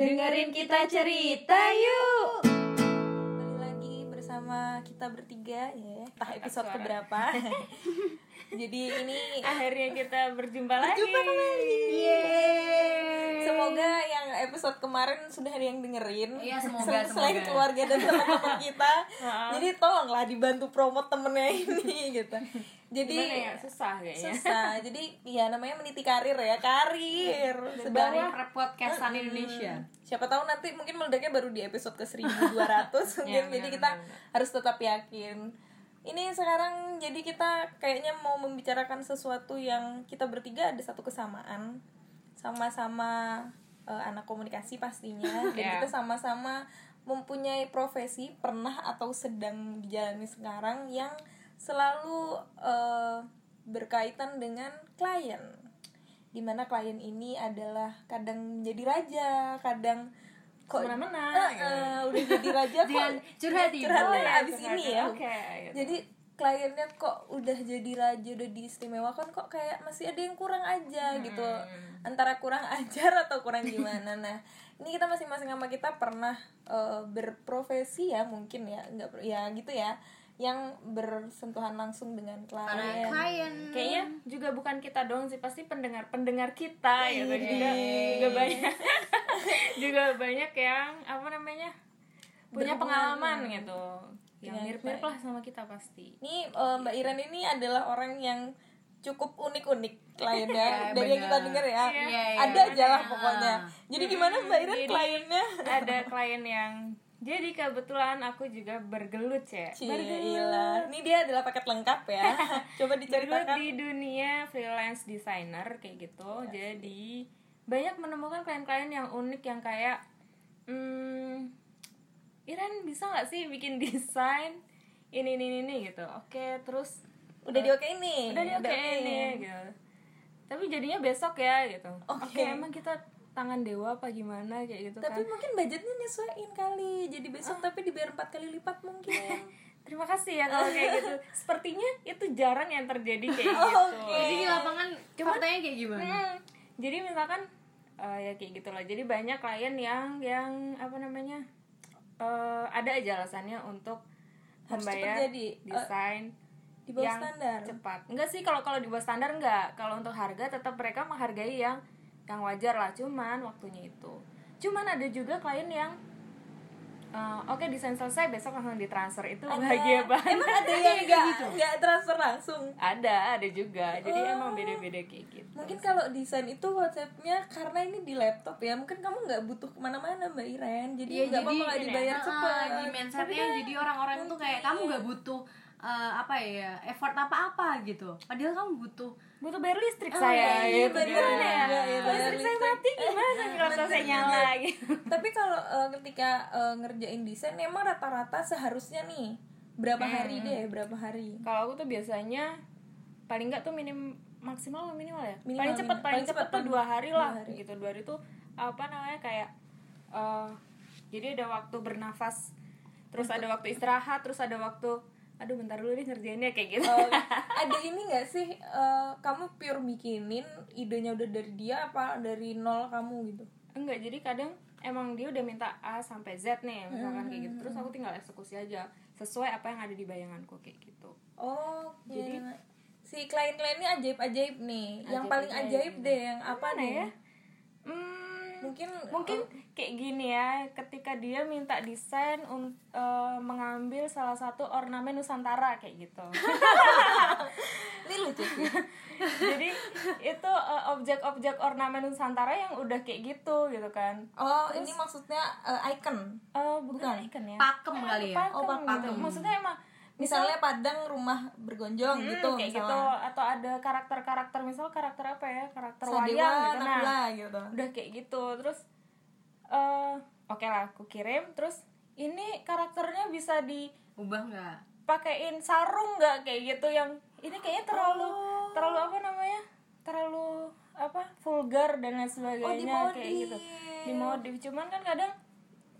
Dengerin kita cerita yuk. Kembali lagi bersama kita bertiga ya. Entah episode suara. keberapa. Jadi ini Akhirnya kita berjumpa lagi. Berjumpa kembali. Yeay. semoga yang episode kemarin sudah ada yang dengerin. Iya, semoga, Sel- Selain semoga. keluarga dan teman-teman kita. Jadi tolonglah dibantu promote temennya ini gitu. Jadi Gimana ya? Susah kayaknya. susah. Jadi ya namanya meniti karir ya, karir. Sedang Dari podcastan Mm-mm. Indonesia. Siapa tahu nanti mungkin meledaknya baru di episode ke 1200 mungkin Ya, jadi benar, kita harus tetap yakin. Ini sekarang jadi kita kayaknya mau membicarakan sesuatu yang kita bertiga ada satu kesamaan. Sama-sama eh, anak komunikasi pastinya dan Ya. kita sama-sama mempunyai profesi pernah atau sedang dijalani sekarang yang selalu eh, berkaitan dengan klien di mana klien ini adalah kadang menjadi raja kadang kok Semena-mena, Eh, gitu. eh, udah jadi raja kok curhat ibu. curhat ya, abis curhat. ini ya Oke, gitu. jadi kliennya kok udah jadi raja udah diistimewakan kok kayak masih ada yang kurang aja gitu antara kurang ajar atau kurang gimana nah ini kita masing-masing sama kita pernah eh, berprofesi ya mungkin ya nggak ya gitu ya yang bersentuhan langsung dengan Para klien klien. Kayaknya juga bukan kita doang sih, pasti pendengar-pendengar kita gitu Iya. juga juga banyak juga banyak yang apa namanya punya pengalaman gitu. Yang Dengan mirip-mirip klien. lah sama kita pasti. Ini eh, Mbak Iren ini adalah orang yang cukup unik-unik kliennya Ya, dari yang kita dengar ya. Iya, iya, Ada aja lah pokoknya. Jadi gimana Mbak Iren kliennya? Ada klien yang jadi kebetulan aku juga bergelut ya. Cila. Ini dia adalah paket lengkap ya. Coba Bergelut diceritakan. di dunia freelance designer kayak gitu. Jadi banyak menemukan klien-klien yang unik yang kayak hmm, Iren bisa nggak sih bikin desain ini ini ini gitu. Oke, terus Udah diokein nih. udah di oke diokein. nih gitu. Tapi jadinya besok ya gitu. Oke. Oke, emang kita tangan dewa apa gimana kayak gitu Tapi kan. mungkin budgetnya nyesuaiin kali. Jadi besok tapi dibayar empat kali lipat mungkin. Terima kasih ya kalau kayak gitu. Sepertinya itu jarang yang terjadi kayak gitu. Oke. Jadi di lapangan faktanya kayak gimana? Hmm, jadi misalkan eh, ya kayak gitulah. Jadi banyak klien yang yang apa namanya eh, ada aja alasannya untuk Harus membayar jadi. Eh, desain di bawah yang standar. cepat. Enggak sih kalau kalau di bawah standar enggak. Kalau untuk harga tetap mereka menghargai yang yang wajar lah. Cuman waktunya itu. Cuman ada juga klien yang eh, oke desain selesai besok langsung ditransfer itu Ada- bahagia banget. Emang ada yang enggak enggak transfer langsung. ada ada juga. Jadi Oh. emang beda-beda kayak gitu. Mungkin kalau desain itu konsepnya karena ini di laptop ya, mungkin kamu nggak butuh ke mana-mana Mbak Iren, jadi Iya, nggak jadi apa-apa nggak ya, dibayar Ah, cepat. di mindsetnya jadi orang-orang tuh kayak kamu nggak butuh eh, apa ya effort apa-apa gitu. Padahal kamu butuh butuh bayar listrik Oh, saya. iya, gitu. bener gimana ya juga, iya, bayar listrik saya mati gimana laptop saya nyala gitu. Tapi kalau eh, ketika eh, ngerjain desain, emang rata-rata seharusnya nih berapa hari deh, berapa hari? kalau aku tuh biasanya paling nggak tuh minim maksimal atau minimal ya. Minimal, paling cepet minimal. paling Paling cepet cepet, tuh dua hari dua lah hari. gitu. Dua hari tuh apa namanya kayak eh jadi ada waktu bernafas terus ada waktu istirahat terus ada waktu aduh bentar dulu nih ngerjainnya kayak gitu Oh, ada ini nggak sih eh, kamu pure bikinin idenya udah dari dia apa dari nol kamu gitu? enggak jadi kadang emang dia udah minta A sampai Z nih misalkan kayak gitu terus aku tinggal eksekusi aja sesuai apa yang ada di bayanganku kayak gitu Oh, Jadi- jadi si klien-klien ini ajaib-ajaib nih. yang paling ajaib Ajaib-ajaib. deh yang apa nih? ya hmm, Mungkin mungkin kayak gini ya ketika dia minta desain un- eh, mengambil salah satu ornamen nusantara kayak gitu ini lucu sih. jadi itu eh, objek-objek ornamen nusantara yang udah kayak gitu gitu kan Oh, ini maksudnya eh, icon. Eh, bukan icon ya pakem kali ya Oh, pakem pakem. gitu. maksudnya emang Misalnya Padang rumah bergonjong Hmm, gitu kayak gitu. Misalnya. atau ada karakter-karakter misal karakter apa ya? Karakter Sadewa, wayang gitu. Nah Nakula gitu. udah kayak gitu. Terus eh oke lah aku kirim. Terus ini karakternya bisa ubah nggak? dipakein sarung nggak? Kayak gitu yang ini kayaknya terlalu Oh. terlalu apa namanya? Terlalu apa? Vulgar dan lain sebagainya kayak dimodif. gitu. Dimodif. Cuman kan kadang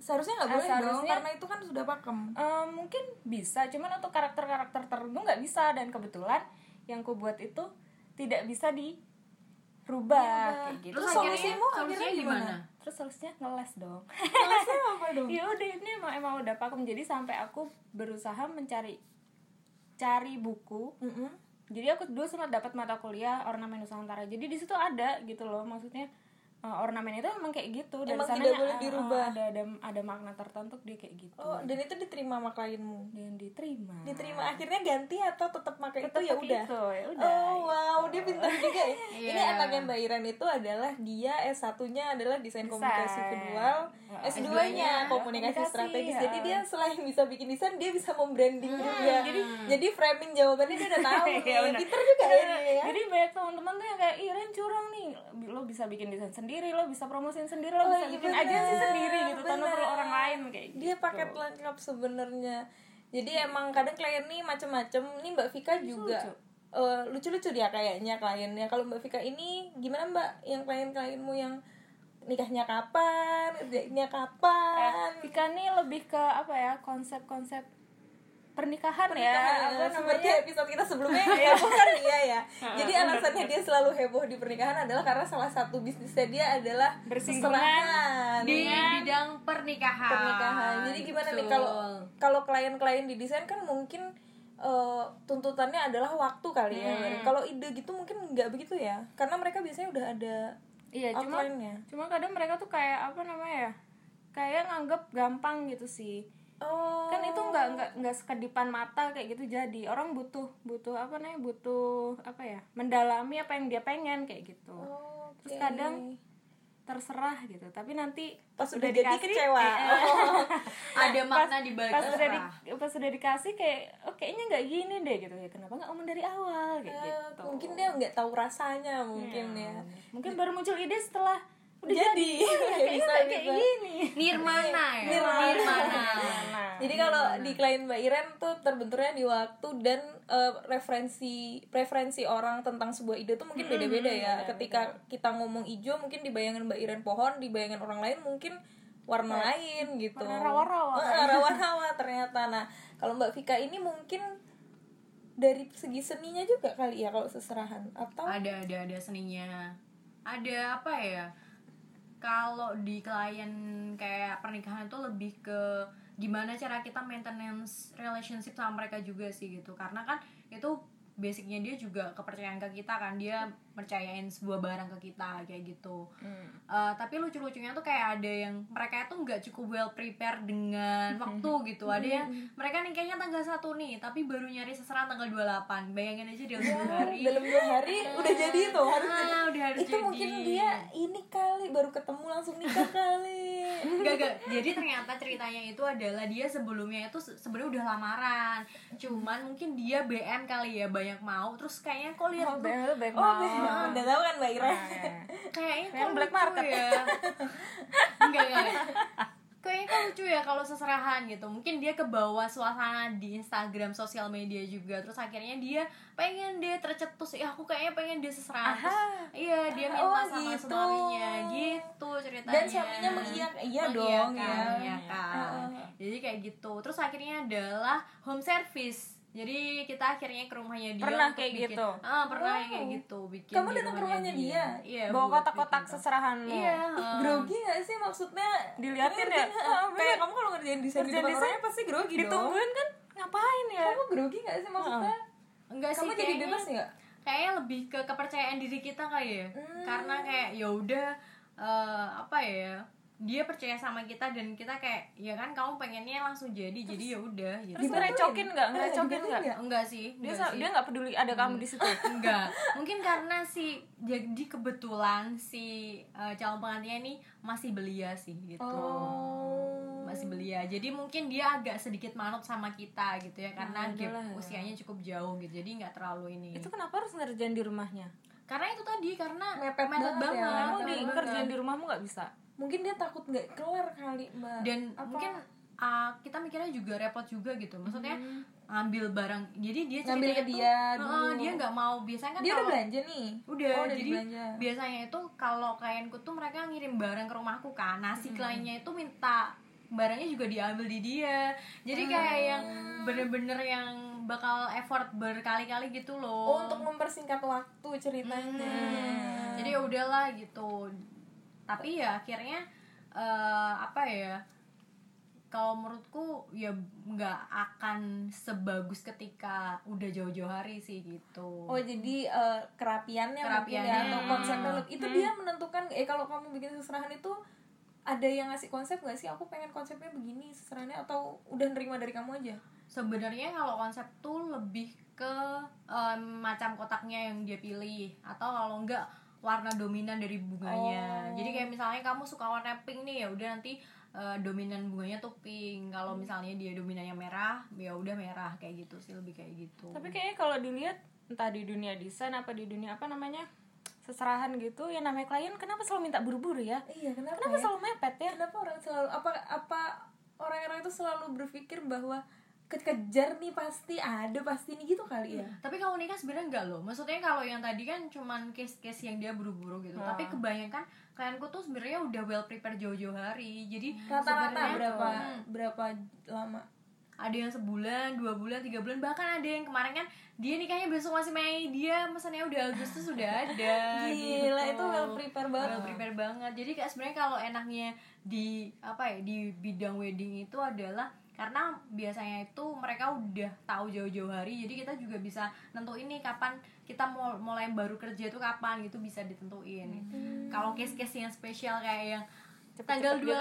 Seharusnya nggak Ah, boleh dong seharusnya- karena itu kan sudah pakem. Eh, mungkin bisa cuman untuk karakter-karakter tertentu nggak bisa dan kebetulan yang ku buat itu tidak bisa di berubah kayak gitu. Terus akhirnya solusimu akhirnya solusinya gimana? gimana? Terus solusinya ngeles dong. Kelasnya apa dong? Ya udah ini emang emang udah pakem. Jadi sampai aku berusaha mencari cari buku. Mm-mm. jadi aku dulu sempat dapat mata kuliah ornamen nusantara. Jadi di situ ada gitu loh maksudnya eh, ornamen itu emang kayak gitu dari Emang sananya, tidak boleh eh, eh, dirubah. ada ada ada makna tertentu dia kayak gitu. Oh dan itu diterima sama klienmu? Dan diterima. Diterima akhirnya ganti atau tetap pakai itu? Ya udah. itu, ya udah Oh wow, dia pintar juga ya. Iya. Ini anaknya Mbak Iren itu adalah dia S1-nya adalah desain. komunikasi visual, Wah, S2-nya S2-nya komunikasi komunikasi, strategis. ya. Jadi dia selain bisa bikin desain, dia bisa membranding juga. jadi jadi framing jawabannya dia udah tahu. Iya, benar. pintar juga ya ya. jadi banyak teman-teman tuh yang kayak Iren curang nih lo bisa bikin desain sendiri lo bisa promosiin sendiri lo Oh, bisa iya, bikin agensi sendiri gitu tanpa perlu orang lain kayak gitu Dia paket lengkap sebenarnya. Jadi emang kadang klien nih macem-macem. Nih Mbak Vika juga eh, lucu-lucu dia kayaknya kliennya. Kalau Mbak Vika ini gimana Mbak? Yang klien-klienmu yang nikahnya kapan, kerjanya kapan? Vika nih lebih ke apa ya konsep-konsep pernikahan, Pernikahan, ya apa seperti namanya episode kita sebelumnya yang heboh kan dia ya. Jadi alasannya dia selalu heboh di pernikahan adalah karena salah satu bisnisnya dia adalah Bersinggungan seserahan. di bidang pernikahan pernikahan. Jadi gimana nih Betul. kalau kalau klien-klien di desain kan mungkin eh, tuntutannya adalah waktu kali ya. Hmm. Kalau ide gitu mungkin nggak begitu ya. Karena mereka biasanya udah ada iya cuma cuma kadang mereka tuh kayak apa namanya ya kayak nganggep gampang gitu sih Oh. kan itu nggak nggak nggak sekedipan mata kayak gitu jadi orang butuh butuh apa namanya butuh apa ya mendalami apa yang dia pengen kayak gitu Oh, terus oke. kadang terserah gitu tapi nanti pas udah jadi kecewa. eh, eh, Oh. ada makna di balik pas udah di, terserah. pas udah dikasih kayak oh kayaknya nggak gini deh gitu ya kenapa nggak ngomong dari awal kayak Eh, gitu mungkin dia nggak tahu rasanya mungkin ya. mungkin baru muncul ide setelah udah Jadi, jadi, Oh, ya, kayaknya bisa, nggak kayak bisa. gini nirmana ya Nirmana. nirmana Nah, Jadi kalau di klien Mbak Iren tuh terbenturnya di waktu dan eh, referensi preferensi orang tentang sebuah ide tuh mungkin beda-beda ya. Ketika kita ngomong hijau mungkin dibayangin Mbak Iren pohon, dibayangin orang lain mungkin warna lain gitu. Warna rawa-rawa. Eh, rawa-rawa ternyata. Nah, kalau Mbak Vika ini mungkin dari segi seninya juga kali ya kalau seserahan atau ada ada ada seninya ada apa ya kalau di klien kayak pernikahan itu lebih ke gimana cara kita maintenance relationship sama mereka juga sih gitu. Karena kan itu basicnya dia juga kepercayaan ke kita kan. Dia percayain sebuah barang ke kita kayak gitu. Eh, tapi lucu-lucunya tuh kayak ada yang mereka itu nggak cukup well prepared dengan waktu gitu. Ada yang mereka nikahnya tanggal satu nih tapi baru nyari seserahan tanggal 28 bayangin aja dalam dua hari. dalam dua hari udah jadi tuh harus Ah, jadi. udah harus itu jadi. mungkin dia ini kali baru ketemu langsung nikah kali. Enggak, enggak. Jadi ternyata ceritanya itu adalah dia sebelumnya itu se- sebenarnya udah lamaran. Cuman mungkin dia BM kali ya banyak mau. Terus kayaknya kok lihat oh, tuh. Oh mau udah tahu kan mbak Ira Nah, kayaknya Kayak kok black market. ya. enggak, enggak. Kayaknya kok lucu ya kalau seserahan gitu. Mungkin dia ke bawah suasana di Instagram sosial media juga. Terus akhirnya dia pengen dia tercetus. Ya aku kayaknya pengen dia seserahan. Terus, iya, dia minta Oh, sama gitu. suaminya gitu ceritanya. dan suaminya mengiyakan iya dong ya mengiyakan. Jadi kayak gitu. Terus akhirnya adalah home service. Jadi kita akhirnya ke rumahnya dia Pernah kayak bikin- gitu? Ah, pernah Wow. kayak gitu. Bikin Kamu datang ke rumahnya dia? Iya. bawa kotak-kotak bikin. seserahanmu Iya. ah. grogi gak sih maksudnya Diliatin ya? Ah, kayak kamu kalau ngerjain desain di depan orangnya pasti grogi dong ditungguin kan ngapain ya kamu grogi gak sih maksudnya Enggak sih kamu jadi kayaknya- bebas nggak Kayaknya lebih ke kepercayaan diri kita kali ya. Hmm. Karena kayak ya udah eh, apa ya? Dia percaya sama kita dan kita kayak ya kan kamu pengennya langsung jadi jadi ya udah gitu. terus ngerecokin nggak Eh, ngerecokin dibantuin nggak nggak? Enggak sih, dia enggak sih. dia nggak peduli ada kamu di situ enggak mungkin karena si jadi kebetulan si eh, calon pengantinnya ini masih belia sih gitu oh masih belia jadi mungkin dia agak sedikit manut sama kita gitu ya karena Nah, gap ya. usianya cukup jauh gitu jadi nggak terlalu ini itu kenapa harus ngerjain di rumahnya karena itu tadi karena Mepet banget ya. kamu di bener. kerjaan di rumahmu nggak bisa mungkin dia takut nggak kelar kali mbak. Dan Apa? mungkin uh, kita mikirnya juga repot juga gitu. Maksudnya ngambil barang jadi dia Ngambil ke tuh, dia "Heeh, dulu." dia nggak mau biasanya kan dia udah kalau- belanja nih. Udah, Oh, jadi belanja. biasanya itu kalau klienku tuh mereka ngirim barang ke rumahku kan. Nah si kliennya itu minta barangnya juga diambil di dia. Jadi kayak yang bener-bener yang bakal effort berkali-kali gitu Oh, loh untuk mempersingkat waktu ceritanya. jadi ya udahlah gitu tapi ya akhirnya eh, apa ya kalau menurutku ya nggak akan sebagus ketika udah jauh-jauh hari sih gitu. Oh jadi eh, kerapiannya, mungkin Kerapiannya. ya atau konsepnya lebih- itu dia menentukan eh kalau kamu bikin seserahan itu ada yang ngasih konsep gak sih? Aku pengen konsepnya begini seserahannya atau udah nerima dari kamu aja? Sebenarnya kalau konsep tuh lebih ke em, macam kotaknya yang dia pilih. Atau kalau enggak warna dominan dari bunganya. Oh. jadi kayak misalnya kamu suka warna pink nih ya udah nanti eh, dominan bunganya tuh pink. Kalau misalnya dia dominannya merah ya udah merah kayak gitu sih lebih kayak gitu. Tapi kayaknya kalau dilihat entah di dunia desain apa di dunia apa namanya seserahan gitu ya namanya klien kenapa selalu minta buru-buru ya? Iya kenapa, kenapa ya? selalu mepet ya? Kenapa orang selalu apa apa orang-orang itu selalu berpikir bahwa kekejar nih pasti ada pasti nih gitu kali ya tapi kalau nikah sebenarnya enggak loh maksudnya kalau yang tadi kan cuman case-case yang dia buru-buru gitu tapi kebanyakan klienku tuh sebenarnya udah well prepare jauh-jauh hari jadi rata-rata berapa Hmm. berapa lama ada yang sebulan, dua bulan, tiga bulan, bahkan ada yang kemarin kan dia nikahnya besok masih Mei, dia pesannya udah Agustus sudah ada. Gila, gitu. itu well prepare banget. Well prepare banget. Jadi kayak sebenarnya kalau enaknya di apa ya di bidang wedding itu adalah karena biasanya itu mereka udah tahu jauh-jauh hari jadi kita juga bisa nentuin nih kapan kita mau mulai baru kerja itu kapan gitu bisa ditentuin. Kalau case-case yang spesial kayak yang tanggal 28 gitu.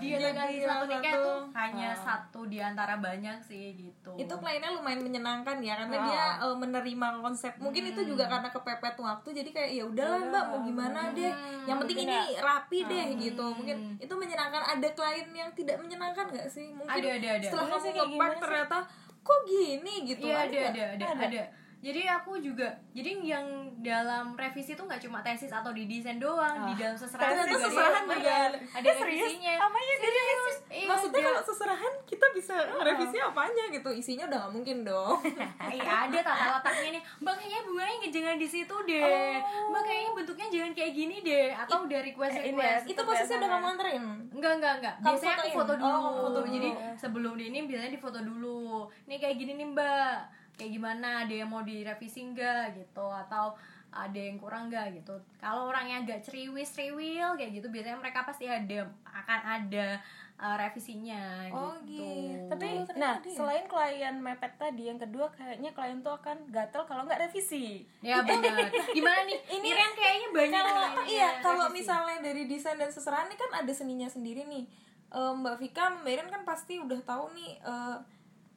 dia Jadi tanggal nikah satu. tuh hanya satu di antara banyak sih gitu. Itu kliennya lumayan menyenangkan ya karena Oh. dia eh, menerima konsep. Mungkin itu juga karena kepepet waktu jadi kayak ya udahlah mbak mau gimana deh. Yang penting ini rapi deh gitu. Mungkin itu menyenangkan. Ada klien yang tidak menyenangkan nggak sih? Mungkin Ada, ada, ada. setelah kamu ngepak ternyata kok gini? gitu. Iya ada nggak? ada ada. ada. Jadi aku juga jadi yang dalam revisi itu nggak cuma tesis atau di desain doang, di dalam seserahan Ternyata juga seserahan juga ada. ada revisinya. Apanya dari Serius? Iya, maksudnya kalau seserahan kita bisa revisi apanya gitu isinya udah nggak mungkin dong Iya ada tata letaknya nih. Mbak kayaknya bunganya jangan di situ deh. Mbak kayaknya bentuknya jangan kayak gini deh. Atau udah request Eh, request. ya, itu posisi udah kamu anterin Enggak, enggak, enggak. Kamu Biasanya aku fotoin? foto dulu. Oh, foto dulu. Jadi sebelum di ini biasanya difoto dulu. Nih kayak gini nih, Mbak. Kayak gimana? Ada yang mau direvisi enggak gitu atau ada yang kurang enggak gitu. Kalau orangnya agak ceriwis, ceriwil kayak gitu biasanya mereka pasti ada akan ada uh, revisinya Oh, gitu. gitu. tapi ternyata nah dia. selain klien mepet tadi yang kedua kayaknya klien tuh akan gatel kalau nggak revisi Ya benar. Gimana nih? Ini kan kayaknya banyak kalau yang iya kalau revisi. misalnya dari desain dan seserahan ini kan ada seninya sendiri nih Eh, Mbak Vika, Mbak Iren kan pasti udah tahu nih eh,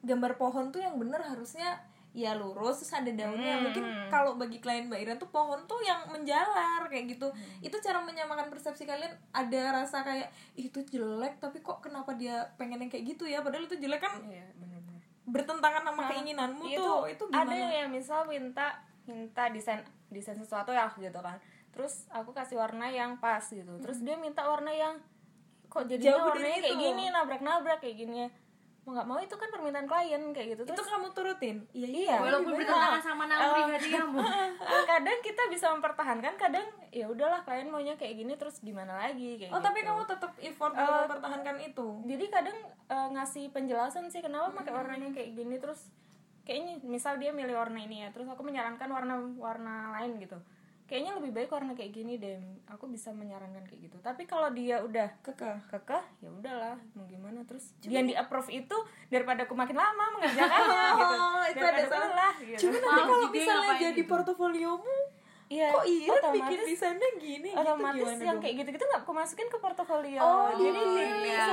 gambar pohon tuh yang bener harusnya ya lurus terus ada daunnya. Mungkin kalau bagi klien Mbak Iren tuh pohon tuh yang menjalar kayak gitu. Itu cara menyamakan persepsi kalian ada rasa kayak "Ih, itu jelek tapi kok kenapa dia pengen yang kayak gitu ya? Padahal itu jelek kan iya benar-benar. bertentangan sama keinginanmu itu tuh itu ada gimana yang misal minta minta desain desain sesuatu ya gitu kan. Terus aku kasih warna yang pas gitu. Terus dia minta warna yang kok jadinya Jauh dari warnanya kayak gini nabrak nabrak kayak gini mau nggak mau itu kan permintaan klien kayak gitu. Itu terus kamu turutin? iya Iya. walaupun bertentangan sama naluri hati kamu. eh, kadang kita bisa mempertahankan kadang ya udahlah klien maunya kayak gini terus gimana lagi kayak oh tapi gitu. kamu tetap effort dalam mempertahankan itu? jadi kadang eh, ngasih penjelasan sih kenapa pakai warnanya kayak gini terus kayaknya misal dia milih warna ini ya terus aku menyarankan warna warna lain gitu kayaknya lebih baik warna kayak gini deh. Aku bisa menyarankan kayak gitu. Tapi kalau dia udah kekeh. kekeh ya udahlah mau gimana? Terus yang di approve itu daripada aku makin lama mengerjakannya gitu. Oh, itu daripada ada salah. gitu. Cuma nanti kalau misalnya jadi gitu. portofoliomu, Iya, kok Iren bikin otomatis desainnya gini otomatis gitu yang dong? kayak gitu-gitu nggak aku masukin ke portofolio. Oh, jadi dipilih. iya,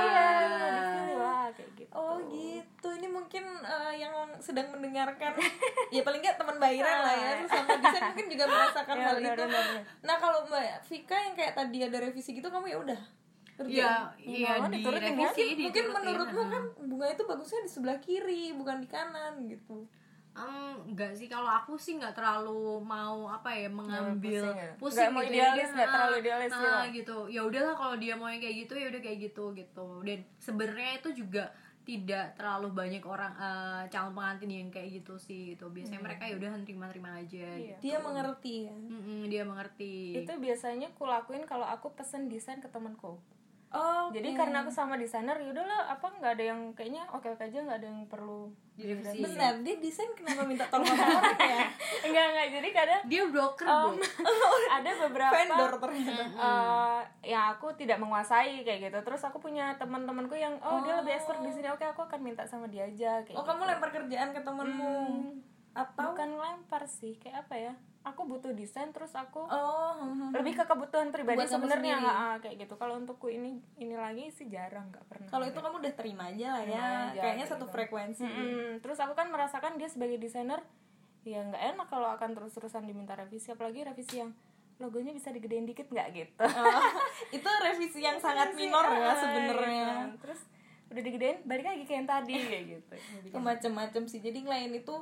dipilih lah kayak gitu. Oh gitu, ini mungkin eh, yang sedang mendengarkan Ya paling nggak teman Mbak Iren lah ya Sama desain mungkin juga merasakan Ya, hal benar, itu. benar, benar. Nah kalau Mbak Vika yang kayak tadi ada revisi gitu kamu ya udah. Iya, iya mau di diturutin revisi, mungkin, mungkin menurutmu kan bunga itu bagusnya di sebelah kiri bukan di kanan gitu enggak sih kalau aku sih nggak terlalu mau apa ya mengambil pusing ya? pusing, mau gitu idealis, ya. nggak Ah, terlalu idealis ah, gitu. gitu ya udahlah kalau dia mau yang kayak gitu ya udah kayak gitu gitu dan sebenarnya itu juga tidak terlalu banyak orang eh, calon pengantin yang kayak gitu sih gitu biasanya mereka ya udah terima-terima aja gitu. Dia mengerti ya Mm-mm, dia mengerti itu biasanya aku lakuin kalau aku pesen desain ke temanku oh jadi karena aku sama desainer ya udahlah apa nggak ada yang kayaknya oke oke aja nggak ada yang perlu Direvisi. bentar dia desain kenapa minta tolong sama orang ya? Enggak enggak jadi kadang dia broker um, Bu. ada beberapa vendor ternyata. Eh, yang aku tidak menguasai kayak gitu. Terus aku punya teman-temanku yang oh, dia lebih expert di sini. Oke aku akan minta sama dia aja kayak oh gitu. kamu lempar kerjaan ke temenmu atau? Bukan lempar sih kayak apa ya aku butuh desain terus aku oh hmm, hmm. lebih ke kebutuhan pribadi Buat sebenarnya sendiri. ah, kayak gitu kalau untukku ini ini lagi sih jarang nggak pernah kalau itu kamu udah terima aja lah ya aja, kayaknya kayak satu gitu. frekuensi Mm-mm. terus aku kan merasakan dia sebagai desainer ya nggak enak kalau akan terus-terusan diminta revisi apalagi revisi yang logonya bisa digedein dikit nggak gitu Oh, itu revisi yang sangat minor ya Ah, sebenarnya gitu. terus udah digedein balik lagi kayak yang tadi kayak gitu macam-macam sih jadi klien itu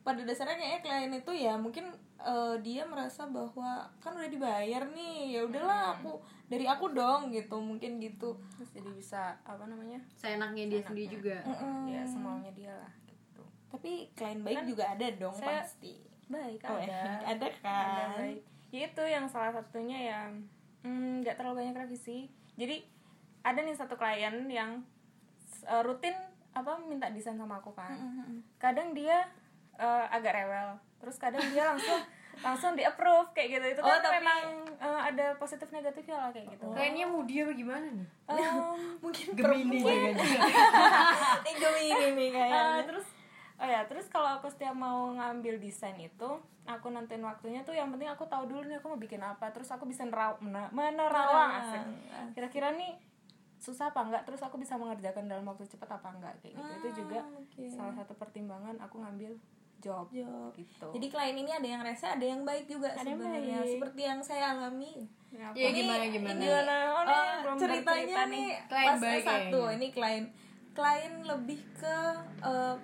pada dasarnya kayaknya klien itu ya mungkin eh, dia merasa bahwa kan udah dibayar nih ya udahlah aku dari aku dong gitu mungkin gitu. Terus jadi bisa apa namanya seenaknya dia sendiri juga. Ya semaunya dia lah gitu. Tapi klien baik juga ada dong saya- pasti. baik Oh, ada. ada ada kan? baik. Ya itu yang salah satunya ya mm, nggak terlalu banyak revisi jadi ada nih satu klien yang uh, rutin apa minta desain sama aku kan. Kadang dia uh, agak rewel terus kadang dia langsung langsung di approve kayak gitu. Itu Oh, kan tapi- memang uh, ada positif negatifnya lah kayak gitu. Kayaknya Mudia bagaimana nih? Um, mungkin Gemini juga Eh, Gemini nih kayaknya. Uh, terus oh ya terus kalau aku setiap mau ngambil desain itu aku nentuin waktunya tuh yang penting aku tahu dulu nih aku mau bikin apa. Terus aku bisa neraw- menerawang asik. Kira-kira nih susah apa enggak? Terus aku bisa mengerjakan dalam waktu cepat apa enggak? Kayak gitu. Itu juga oke. salah satu pertimbangan aku ngambil job Job. gitu jadi klien ini ada yang rese ada yang baik juga Ada yang sebenarnya baik. seperti yang saya alami Ya, ya Ini- gimana gimana ini, Gimana? Oh, nih, belum ceritanya bercerita nih. Klien pas baik S1 kayaknya. ini klien klien lebih ke eh,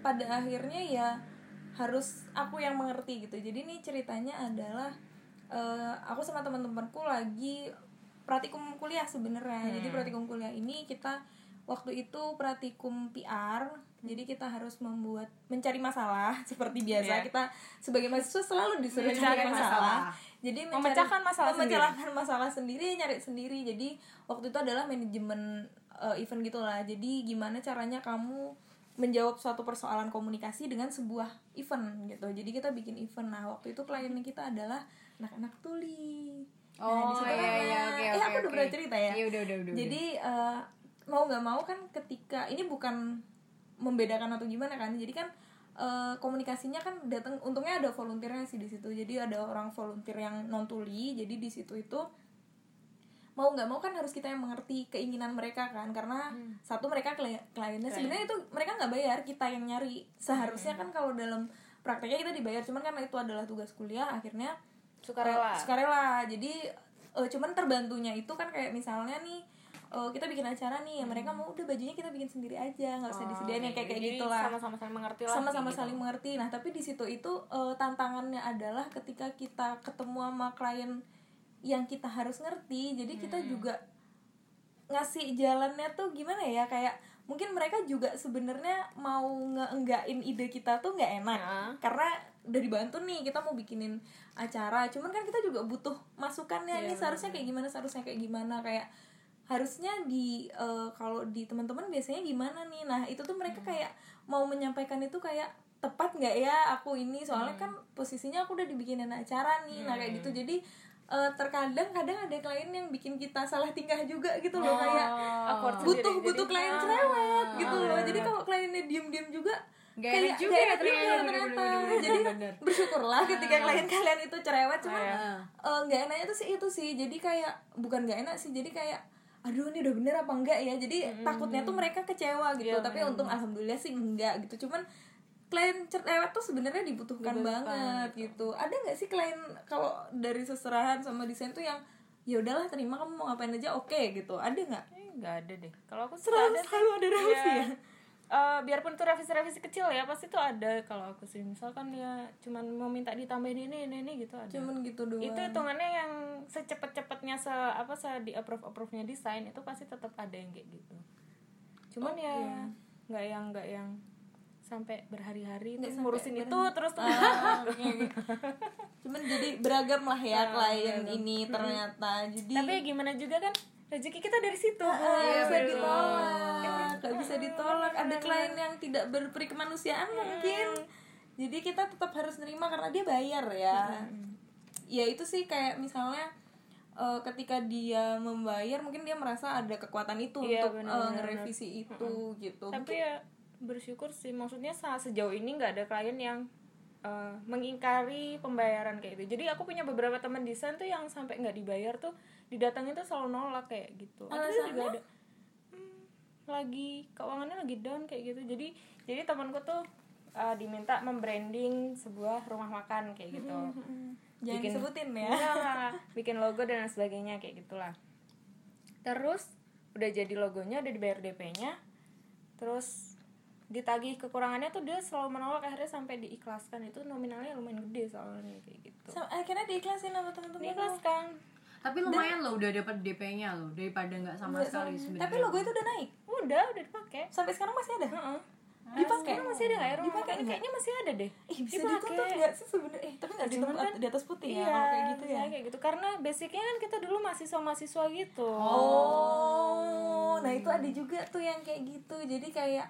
pada akhirnya ya harus aku yang mengerti gitu jadi nih ceritanya adalah eh, aku sama teman-temanku lagi praktikum kuliah sebenarnya jadi praktikum kuliah ini kita waktu itu praktikum PR jadi kita harus membuat mencari masalah seperti biasa. Iya. kita sebagai mahasiswa selalu disuruh Mencari cari masalah, masalah. jadi mencari- Memecahkan masalah memecahkan masalah sendiri nyari sendiri. Jadi waktu itu adalah manajemen uh, event gitulah. Jadi gimana caranya kamu menjawab suatu persoalan komunikasi dengan sebuah event gitu. Jadi kita bikin event. Nah waktu itu klien kita adalah anak-anak tuli. Nah Oh, situ iya, kan, iya, nah, oke, eh oke, aku udah oke. pernah cerita ya. Iya, udah, udah, udah, jadi uh, mau nggak mau kan ketika ini bukan membedakan atau gimana kan? Jadi kan uh, komunikasinya kan datang untungnya ada volunteernya sih di situ. Jadi ada orang volunteer yang non tuli jadi di situ itu mau nggak mau kan harus kita yang mengerti keinginan mereka kan? Karena satu mereka klien kliennya sebenarnya itu mereka nggak bayar kita yang nyari. Seharusnya kan kalau dalam prakteknya kita dibayar cuman karena itu adalah tugas kuliah akhirnya sukarela. Eh, sukarela. Jadi eh, cuman terbantunya itu kan kayak misalnya nih eh, kita bikin acara nih ya mereka mau udah bajunya kita bikin sendiri aja nggak usah disediain yang kayak kayak gitulah. sama-sama saling mengerti lah sama-sama gitu. saling mengerti. Nah tapi di situ itu eh, tantangannya adalah ketika kita ketemu sama klien yang kita harus ngerti jadi kita Hmm. juga ngasih jalannya tuh gimana ya? Kayak mungkin mereka juga sebenarnya mau ngeenggain ide kita tuh nggak enak. Ya. karena udah dibantu nih kita mau bikinin acara. Cuman kan kita juga butuh masukannya Iya, ini seharusnya kayak gimana seharusnya kayak gimana. Kayak harusnya di eh, kalau di teman-teman biasanya gimana nih? Nah itu tuh mereka kayak mau menyampaikan itu kayak tepat nggak ya? Aku ini soalnya kan posisinya aku udah dibikinin acara nih. Nah kayak gitu. Jadi eh, terkadang kadang ada klien yang bikin kita salah tingkah juga gitu loh. Kayak Awkward sendiri. butuh Jadi- butuh klien cerewet gitu loh. Jadi kalau kliennya diem diem juga Nggak kayak enak juga ya ternyata, ternyata. Jadi bersyukurlah ketika klien kalian itu cerewet. Cuma Iya. eh, nggak enaknya tuh sih itu sih. Jadi kayak bukan nggak enak sih. Jadi kayak aduh ini udah bener apa enggak ya? Jadi takutnya tuh mereka kecewa gitu. Iya, tapi bener. untung alhamdulillah sih enggak gitu. Cuman klien cerewet tuh sebenarnya dibutuhkan banget gitu. Ada nggak sih klien kalau dari seserahan sama desain tuh yang ya udahlah terima kamu mau ngapain aja oke gitu. Ada nggak Eh, nggak ada deh. Kalau aku Selalu- ada selalu ada Iya. ya? Eh, biarpun itu revisi-revisi kecil ya pasti tuh ada kalau aku sih. Misalkan ya cuman mau minta ditambahin ini ini, ini gitu ada. Cuman gitu doang. Itu hitungannya yang secepet-cepetnya se apa se di approve approve nya desain itu pasti tetap ada yang kayak gitu. Cuman ya nggak yang nggak yang sampai berhari-hari terus ngurusin itu terus terus oke. cuman jadi beragam lah ya Ah, klien ini ternyata. Jadi tapi ya gimana juga kan rezeki kita dari situ nggak Bu. bisa Gitu. ditolak nggak bisa ditolak. Ada klien yang tidak berperi kemanusiaan mungkin. Jadi kita tetap harus nerima karena dia bayar ya. Ya itu sih kayak misalnya eh, ketika dia membayar mungkin dia merasa ada kekuatan itu Iya, untuk eh, benar, ngerevisi itu gitu. Tapi ya bersyukur sih maksudnya sa- sejauh ini nggak ada klien yang eh, mengingkari pembayaran kayak gitu. Jadi aku punya beberapa teman desain tuh yang sampai nggak dibayar tuh didatangin tuh selalu nolak kayak gitu. Ada juga ada "Hmm, lagi keuangannya lagi down kayak gitu. Jadi jadi temanku tuh eh, diminta membranding sebuah rumah makan kayak gitu. Jangan Bikin- disebutin ya. Enggak, bikin logo dan lain sebagainya kayak gitulah. Terus udah jadi logonya udah dibayar DP-nya terus ditagih kekurangannya tuh dia selalu menolak akhirnya sampai diikhlaskan. Itu nominalnya lumayan gede soalnya kayak gitu. Sama- akhirnya diikhlasin sama teman-teman diikhlaskan. Tapi lumayan loh udah dapat DP-nya loh daripada nggak sama sekali sebenarnya. Tapi logo itu udah naik udah udah dipakai. Sampai sekarang masih ada? Heeh. dipakai. Sekarang masih ada nggak ya rumah? Dipakai makan? kayaknya masih ada deh. Ih, bisa Dipakai. nggak sih sebenarnya? Eh tapi nggak kan- di atas putih ya iya kalau kayak gitu ya? kayak gitu. Karena basicnya kan kita dulu mahasiswa mahasiswa gitu. Oh, nah itu ada juga tuh yang kayak gitu. Jadi kayak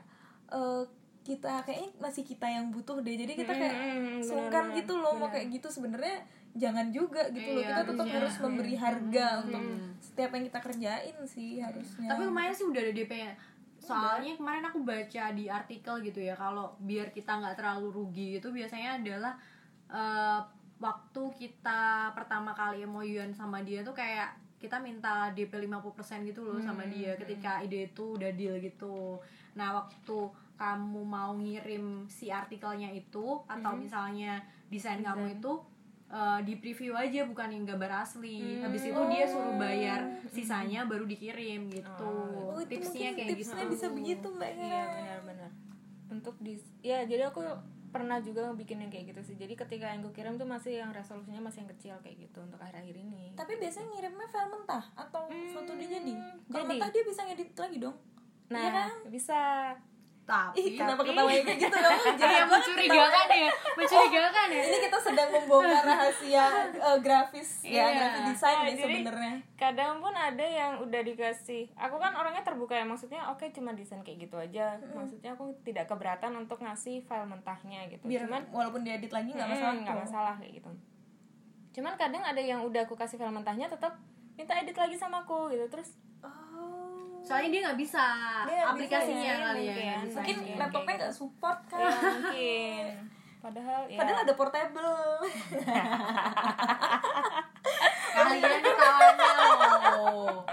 eh, kita kayaknya masih kita yang butuh deh. Jadi kita kayak Hmm, sungkan benar-benar, gitu loh mau kayak gitu. Sebenarnya jangan juga gitu loh. Iya, Kita tetap harusnya. harus memberi harga untuk setiap yang kita kerjain sih harusnya. tapi lumayan sih udah ada DP-nya soalnya kemarin aku baca di artikel gitu ya kalau biar kita nggak terlalu rugi itu biasanya adalah eh, waktu kita pertama kali MOU-an sama dia tuh kayak kita minta DP 50% gitu loh sama dia ketika ide itu udah deal gitu. Nah waktu kamu mau ngirim si artikelnya itu atau misalnya desain. kamu itu eh, di preview aja bukan yang gambar asli habis itu dia suruh bayar sisanya baru dikirim gitu Oh, itu tipsnya kayak tipsnya gitu bisa begitu mbak iya Hera. benar-benar untuk di ya jadi aku pernah juga bikin yang kayak gitu sih jadi ketika yang gue kirim tuh masih yang resolusinya masih yang kecil kayak gitu untuk akhir-akhir ini Tapi biasanya ngirimnya file mentah atau foto dia jadi. Kalau jadi. mentah dia bisa ngedit lagi dong. nah Iya kan? bisa tapi Ih, kenapa ketawanya kayak gitu kamu? Iya Jangan mencurigakan ya mencurigakan ya. Ini kita sedang membongkar rahasia eh, grafis ya Iya. grafis desain Ah, nih jadi- sebenarnya. kadang pun ada yang udah dikasih. Aku kan orangnya terbuka ya maksudnya oke cuma desain kayak gitu aja. Maksudnya aku tidak keberatan untuk ngasih file mentahnya gitu. Biar cuman walaupun diedit lagi nggak Hmm, masalah nggak masalah kayak gitu. Cuman kadang ada yang udah aku kasih file mentahnya tetap minta edit lagi sama aku gitu. Terus oh soalnya dia nggak bisa Dia nggak aplikasinya bisa ya, kali ya. mungkin. nggak bisa. mungkin Iya, laptopnya kayak nggak support kan. ya mungkin. Padahal ya. Padahal ada portable. Kalian ketawanya loh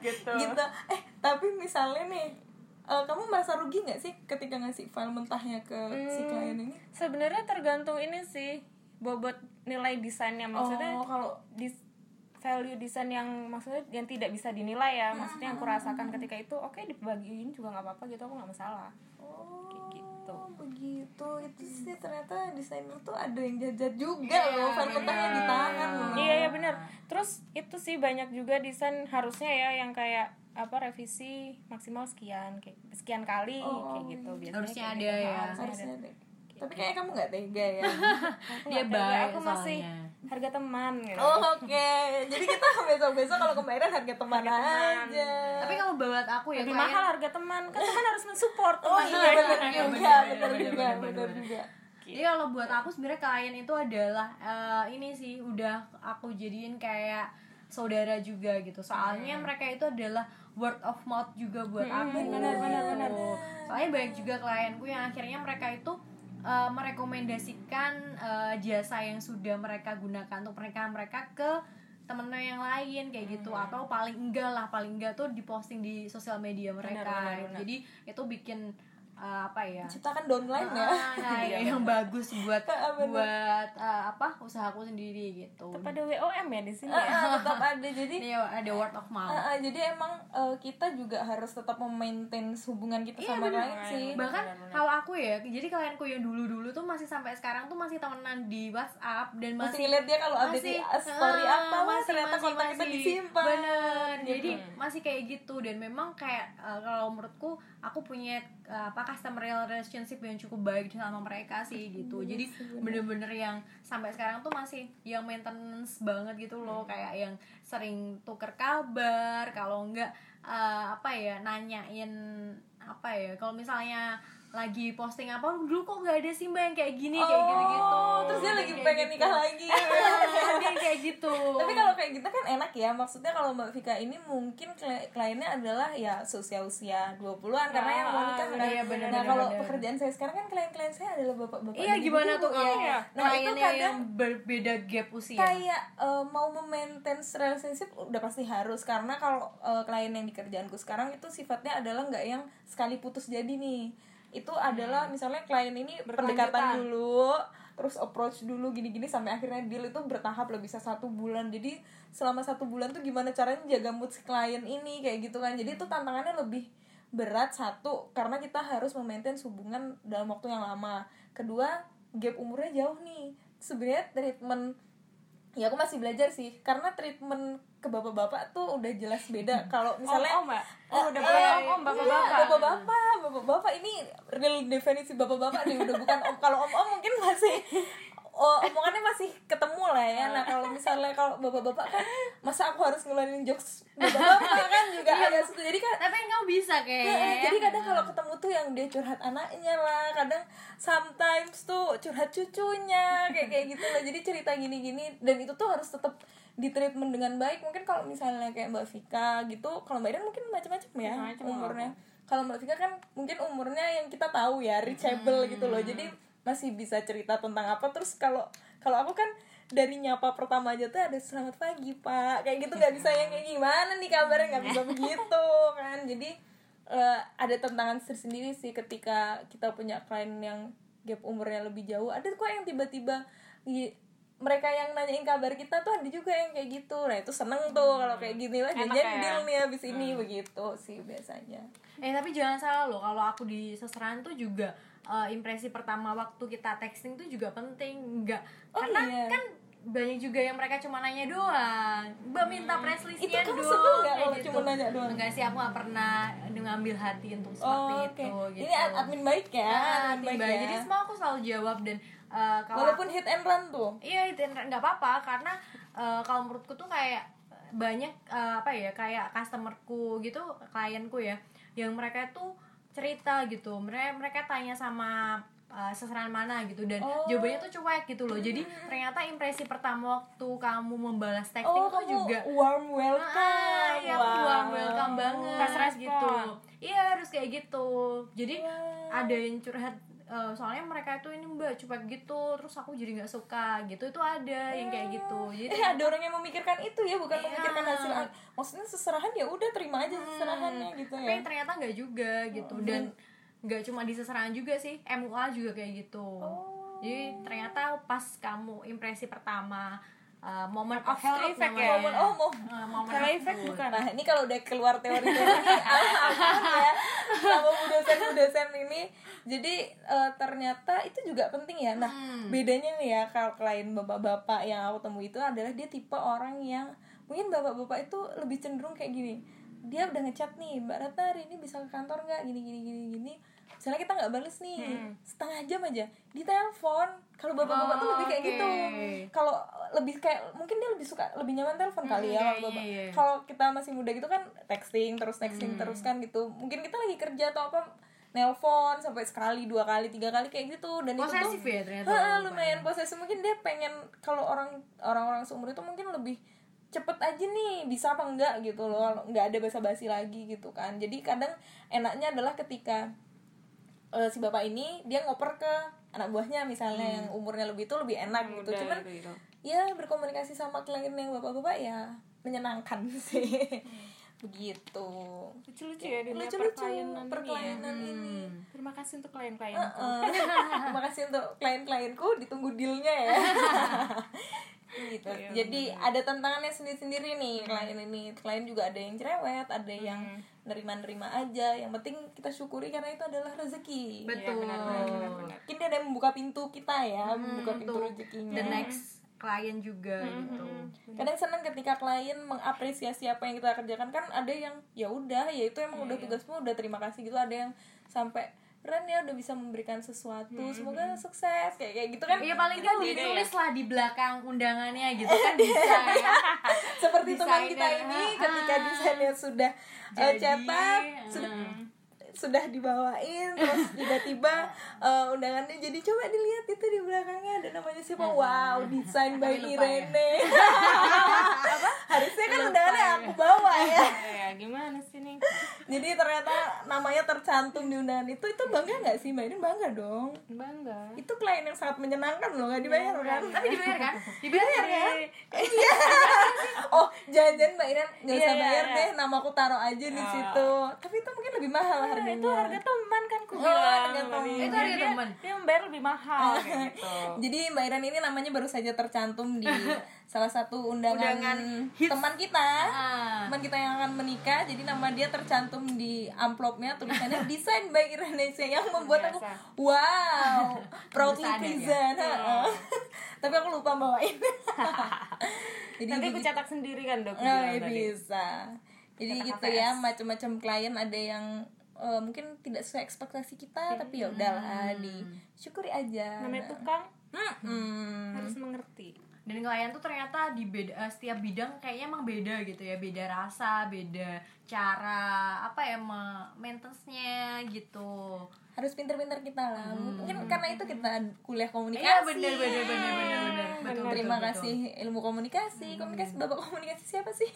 gitu. Gitu. Eh tapi misalnya nih eh, kamu merasa rugi nggak sih ketika ngasih file mentahnya ke si Hmm. klien ini? sebenarnya tergantung ini sih bobot nilai desainnya. Maksudnya oh kalau dis value desain yang maksudnya yang tidak bisa dinilai ya. Maksudnya yang aku rasakan ketika itu oke dibagiin juga nggak apa-apa gitu aku nggak masalah. Oh gitu. begitu. Itu sih ternyata desainer tuh ada yang jajan juga loh file mentahnya di tangan loh. Iya iya benar. Terus itu sih banyak juga desain harusnya ya yang kayak apa revisi maksimal sekian kayak sekian kali kayak gitu. Biasanya Harusnya kayak ada gitu. ya. harusnya ada. Tapi kayaknya kamu nggak tega ya Aku Dia tahu, baik aku masih soalnya. harga teman gitu Oh oke, jadi kita besok besok kalau kemarin harga teman aja. tapi kalau buat aku ya lebih klien- mahal harga teman kan teman harus mensupport Oh teman iya benar benar, juga, benar, benar benar, juga, benar, benar juga. Jadi kalau buat aku sebenarnya klien itu adalah eh, ini sih udah aku jadiin kayak saudara juga gitu. Soalnya mereka itu adalah word of mouth juga buat aku. benar, benar, benar. Soalnya banyak juga klienku yang akhirnya mereka itu eh, merekomendasikan eh, jasa yang sudah mereka gunakan untuk pernikahan mereka ke temennya yang lain kayak gitu atau paling enggak lah paling enggak tuh diposting di sosial media mereka benar, gitu. benar. jadi itu bikin eh, apa ya Ciptakan downline ya. Ah, kayak yang bagus buat bener. buat uh, apa usahaku sendiri gitu. tetap ada WOM ya di sini Ah, ya ah, tetap ada jadi Ini ada word of mouth. ah, ah, jadi emang eh, kita juga harus tetap memaintain hubungan kita sama lain sih. Bahkan kalau aku ya, jadi klienku yang dulu-dulu tuh masih sampai sekarang tuh masih temenan di WhatsApp dan Masih masih ngeliat dia kalau update di story ah, apa, wah ternyata kontak kita disimpan. bener jadi masih kayak gitu dan memang kayak uh, kalau menurutku aku punya uh, apa customer relationship yang cukup baik sama mereka sih gitu. Jadi bener-bener yang sampai sekarang tuh masih yang maintenance banget gitu loh. Kayak yang sering tuker kabar kalau enggak eh, apa ya nanyain apa ya kalau misalnya lagi posting apa dulu kok nggak ada sih mbak yang kayak gini? Kayak gitu gitu Oh, terus dia lagi pengen nikah lagi. Dia kayak gitu. Tapi kalau kayak gitu kan enak ya maksudnya kalau mbak Vika ini mungkin kli- kliennya adalah ya usia usia 20-an karena yang mau nikah Ah, kan. iya, bener, nah bener, kalau bener. pekerjaan saya sekarang kan klien-klien saya adalah bapak-bapak iya gimana tuh? Ya. nah itu kadang yang berbeda gap usia. kayak eh, mau memaintain relationship udah pasti harus karena kalau eh, klien yang di kerjaanku sekarang itu sifatnya adalah nggak yang sekali putus jadi nih itu adalah misalnya klien ini pendekatan dulu terus approach dulu gini-gini sampai akhirnya deal itu bertahap lah bisa satu bulan. Jadi selama satu bulan tuh gimana caranya jaga mood si klien ini kayak gitu kan. Jadi itu tantangannya lebih berat satu karena kita harus memaintain hubungan dalam waktu yang lama. Kedua gap umurnya jauh nih. Sebenarnya treatment ya aku masih belajar sih. Karena treatment ke bapak-bapak tuh udah jelas beda. Kalau misalnya om mbak? Oh udah Eh, boleh eh, om om bapak iya, bapak bapak-bapak. Bapak-bapak ini real definisi bapak-bapak nih. Udah bukan om kalau om-om mungkin masih oh, omongannya masih ketemu lah ya. Nah kalau misalnya kalau bapak-bapak kan masa aku harus ngeluarin jokes bapak-bapak kan juga agak susah jadi kan tapi kamu bisa kayak jadi kadang kalau ketemu tuh yang dia curhat anaknya lah kadang sometimes tuh curhat cucunya kayak kayak gitu lah. Jadi cerita gini-gini dan itu tuh harus tetap di treatment dengan baik. Mungkin kalau misalnya kayak mbak Vika gitu kalau mbak Iren mungkin macam-macam ya Macam-macam umurnya. Kalau mbak Vika kan mungkin umurnya yang kita tahu ya reachable gitu loh. Jadi masih bisa cerita tentang apa. Terus kalau kalau aku kan dari nyapa pertama aja tuh ada selamat pagi pak. Kayak gitu nggak bisa yang kayak gimana nih kabarnya? Nggak bisa begitu kan. Jadi eh, ada tantangan tersendiri sih ketika kita punya klien yang gap umurnya lebih jauh. Ada kok yang tiba-tiba mereka yang nanyain kabar kita tuh ada juga yang kayak gitu. Nah itu seneng tuh kalau kayak gini lah jajan ya. deal nih abis ini begitu sih biasanya. Eh tapi jangan salah loh kalau aku di seserahan tuh juga eh, impresi pertama waktu kita texting tuh juga penting enggak Oh, karena iya. kan banyak juga yang mereka cuma nanya doang. Mbak minta press listnya Itu kamu sebel nggak kalau cuma nanya doang? enggak sih aku gak pernah ngambil hati untuk seperti oh, oke. itu gitu. ini ad- admin baik ya Ah, admin tiba. baik ya. Jadi semua aku selalu jawab dan eh, kalau walaupun hit and run tuh. Iya itu nggak apa-apa karena eh, kalau menurutku tuh kayak banyak eh, apa ya kayak customerku gitu klienku ya yang mereka tuh cerita gitu mereka mereka tanya sama eh, seserahan mana gitu dan Oh. jawabannya tuh cuek gitu loh jadi ternyata impresi pertama waktu kamu membalas texting oh tuh juga warm welcome Ah, aku Wow. warm welcome banget respon. gitu. Iya harus kayak gitu. Jadi Wow. ada yang curhat eh, soalnya mereka itu ini mbak cuek gitu, terus aku jadi nggak suka gitu itu ada yang kayak gitu. Jadi eh ada orang yang memikirkan itu ya bukan Iya. memikirkan hasil maksudnya seserahan ya udah terima aja seserahannya gitu Hmm. tapi ya ternyata nggak juga gitu dan nggak cuma di seserahan juga sih MUA juga kayak gitu. Oh. Jadi ternyata pas kamu impresi pertama uh, moment of Hell effect ya? Momen- oh Uh, moment Hell of effect bukan Nah ini kalau udah keluar teori-teori ini alhamdulillah ya sama bu dosen bu dosen ini jadi eh, ternyata itu juga penting ya. Nah Hmm. bedanya nih ya kalau klien bapak-bapak yang aku temui itu adalah dia tipe orang yang mungkin bapak-bapak itu lebih cenderung kayak gini. Dia udah ngechat nih Mbak Ratna hari ini bisa ke kantor nggak gini gini gini gini. Misalnya kita nggak bales nih setengah jam aja di telepon. Kalau bapak-bapak tuh Oh, lebih kayak oke. gitu. Kalau lebih kayak mungkin dia lebih suka lebih nyaman telepon kali ya iya, bapak. iya, iya. Kalau kita masih muda gitu kan texting terus texting Hmm. terus kan gitu. Mungkin kita lagi kerja atau apa nelpon sampai sekali dua kali tiga kali kayak gitu dan Posesif itu tuh ya ternyata Ha, lumayan posesif mungkin dia pengen kalau orang orang-orang seumur itu mungkin lebih cepet aja nih bisa apa enggak gitu loh kalau nggak ada basa-basi lagi gitu kan jadi kadang enaknya adalah ketika eh, si bapak ini dia ngoper ke anak buahnya misalnya yang umurnya lebih itu lebih enak gitu. Udah, cuman gitu, gitu. ya berkomunikasi sama klien yang bapak-bapak ya menyenangkan sih begitu. Lucu-lucu ya dunia lucu-lucu perklienan ini ya. perkelainan ini. Terima kasih untuk klien-klien Heeh. terima kasih untuk klien-klienku ditunggu dealnya ya. Gitu. Jadi ada tantangannya sendiri-sendiri nih klien ini. Klien juga ada yang cerewet ada yang nerima-nerima aja. Yang penting kita syukuri karena itu adalah rezeki. Betul. Benar, benar, benar, benar. mungkin dia ada yang membuka pintu kita ya membuka pintu untuk rezekinya. The next klien juga gitu. kadang senang ketika klien mengapresiasi apa yang kita kerjakan. Kan ada yang ya udah ya itu emang udah tugasmu udah terima kasih gitu. Ada yang sampai keren ya udah bisa memberikan sesuatu semoga sukses. Kayak kayak gitu kan. Iya paling lebih- ditulis lah di belakang undangannya gitu kan bisa ya. seperti teman kita ini ah. ketika desainnya sudah eh, Jadi, cetak sudah sudah dibawain terus tiba-tiba eh, undangannya jadi coba dilihat itu di belakangnya ada namanya siapa? Wow desain by lupa ya. Irene harusnya kan undangannya aku bawa ya. Ya gimana sih nih? Jadi ternyata namanya tercantum di undangan itu itu bangga nggak sih mbak Irene? Bangga dong. Bangga. Itu klien yang sangat menyenangkan loh nggak dibayar kan? Tapi dibayar kan? Dibayar ya? iya. Oh jangan-jangan mbak Irene nggak usah Iya, iya, bayar iya. deh nama aku taruh aja di situ. Tapi itu mungkin lebih mahal harganya itu harga teman kan ku Oh, bilang harga tadi. teman. Itu harga teman. dia membayar lebih mahal kayak gitu Jadi Mbak Iren ini namanya baru saja tercantum di salah satu undangan, Undangan teman kita. Ah. Teman kita yang akan menikah. Jadi nama dia tercantum di amplopnya tulisannya desain by Indonesia yang membuat aku wow, proudly Sadar ya? present. Tapi aku lupa bawain. Jadi nanti aku cetak sendiri kan dok Oh, iya, bisa. Jadi gitu ya, macam-macam klien ada yang eh, mungkin tidak sesuai ekspektasi kita, tapi ya udahlah disyukuri aja. namanya tukang. Hmm. harus mengerti. Dan klien tuh ternyata di beda eh, setiap bidang kayaknya emang beda gitu ya, beda rasa, beda cara apa ya maintenance-nya gitu. harus pinter-pinter kita lah. Mungkin karena itu kita kuliah komunikasi. Iya bener bener bener bener bener. Betul, terima betul, kasih ilmu komunikasi. Komunikasi bapak komunikasi siapa sih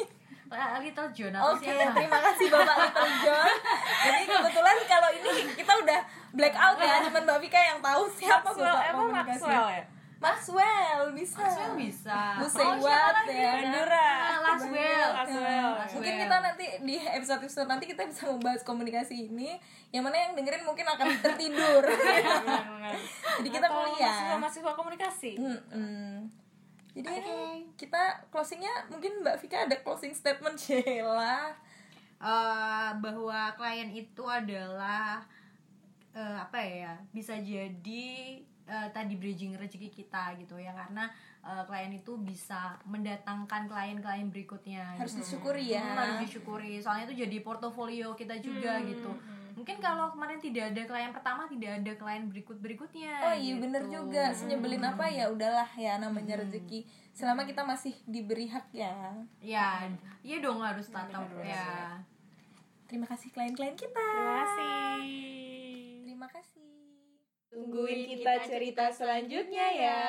betul. Ah, Little John oke siapa? terima kasih bapak Little John jadi kebetulan kalau ini kita udah black out ya cuman mbak Vika yang tahu siapa Maxwell bapak emang Maxwell ya Maxwell bisa Maxwell bisa. Bu Oh, lagi? ya Bandura Ah, Laswell. Laswell. mungkin kita nanti di episode episode nanti kita bisa membahas komunikasi ini yang mana yang dengerin mungkin akan tertidur Benar-benar. jadi kita kuliah mahasiswa mahasiswa komunikasi Mm-mm. Jadi ini kita closingnya mungkin Mbak Vika ada closing statement Sheila. Eh, bahwa klien itu adalah eh, apa ya bisa jadi eh, tadi bridging rezeki kita gitu ya karena eh, klien itu bisa mendatangkan klien-klien berikutnya Harus gitu. disyukuri ya. Hmm, harus disyukuri soalnya itu jadi portofolio kita juga gitu mungkin kalau kemarin tidak ada klien pertama tidak ada klien berikut berikutnya Oh iya bener gitu. juga senyebelin apa ya udahlah ya namanya rezeki selama kita masih diberi hak ya. ya iya dong harus tatap ya Terima kasih klien-klien kita. terima kasih Terima kasih. Tungguin kita cerita selanjutnya ya.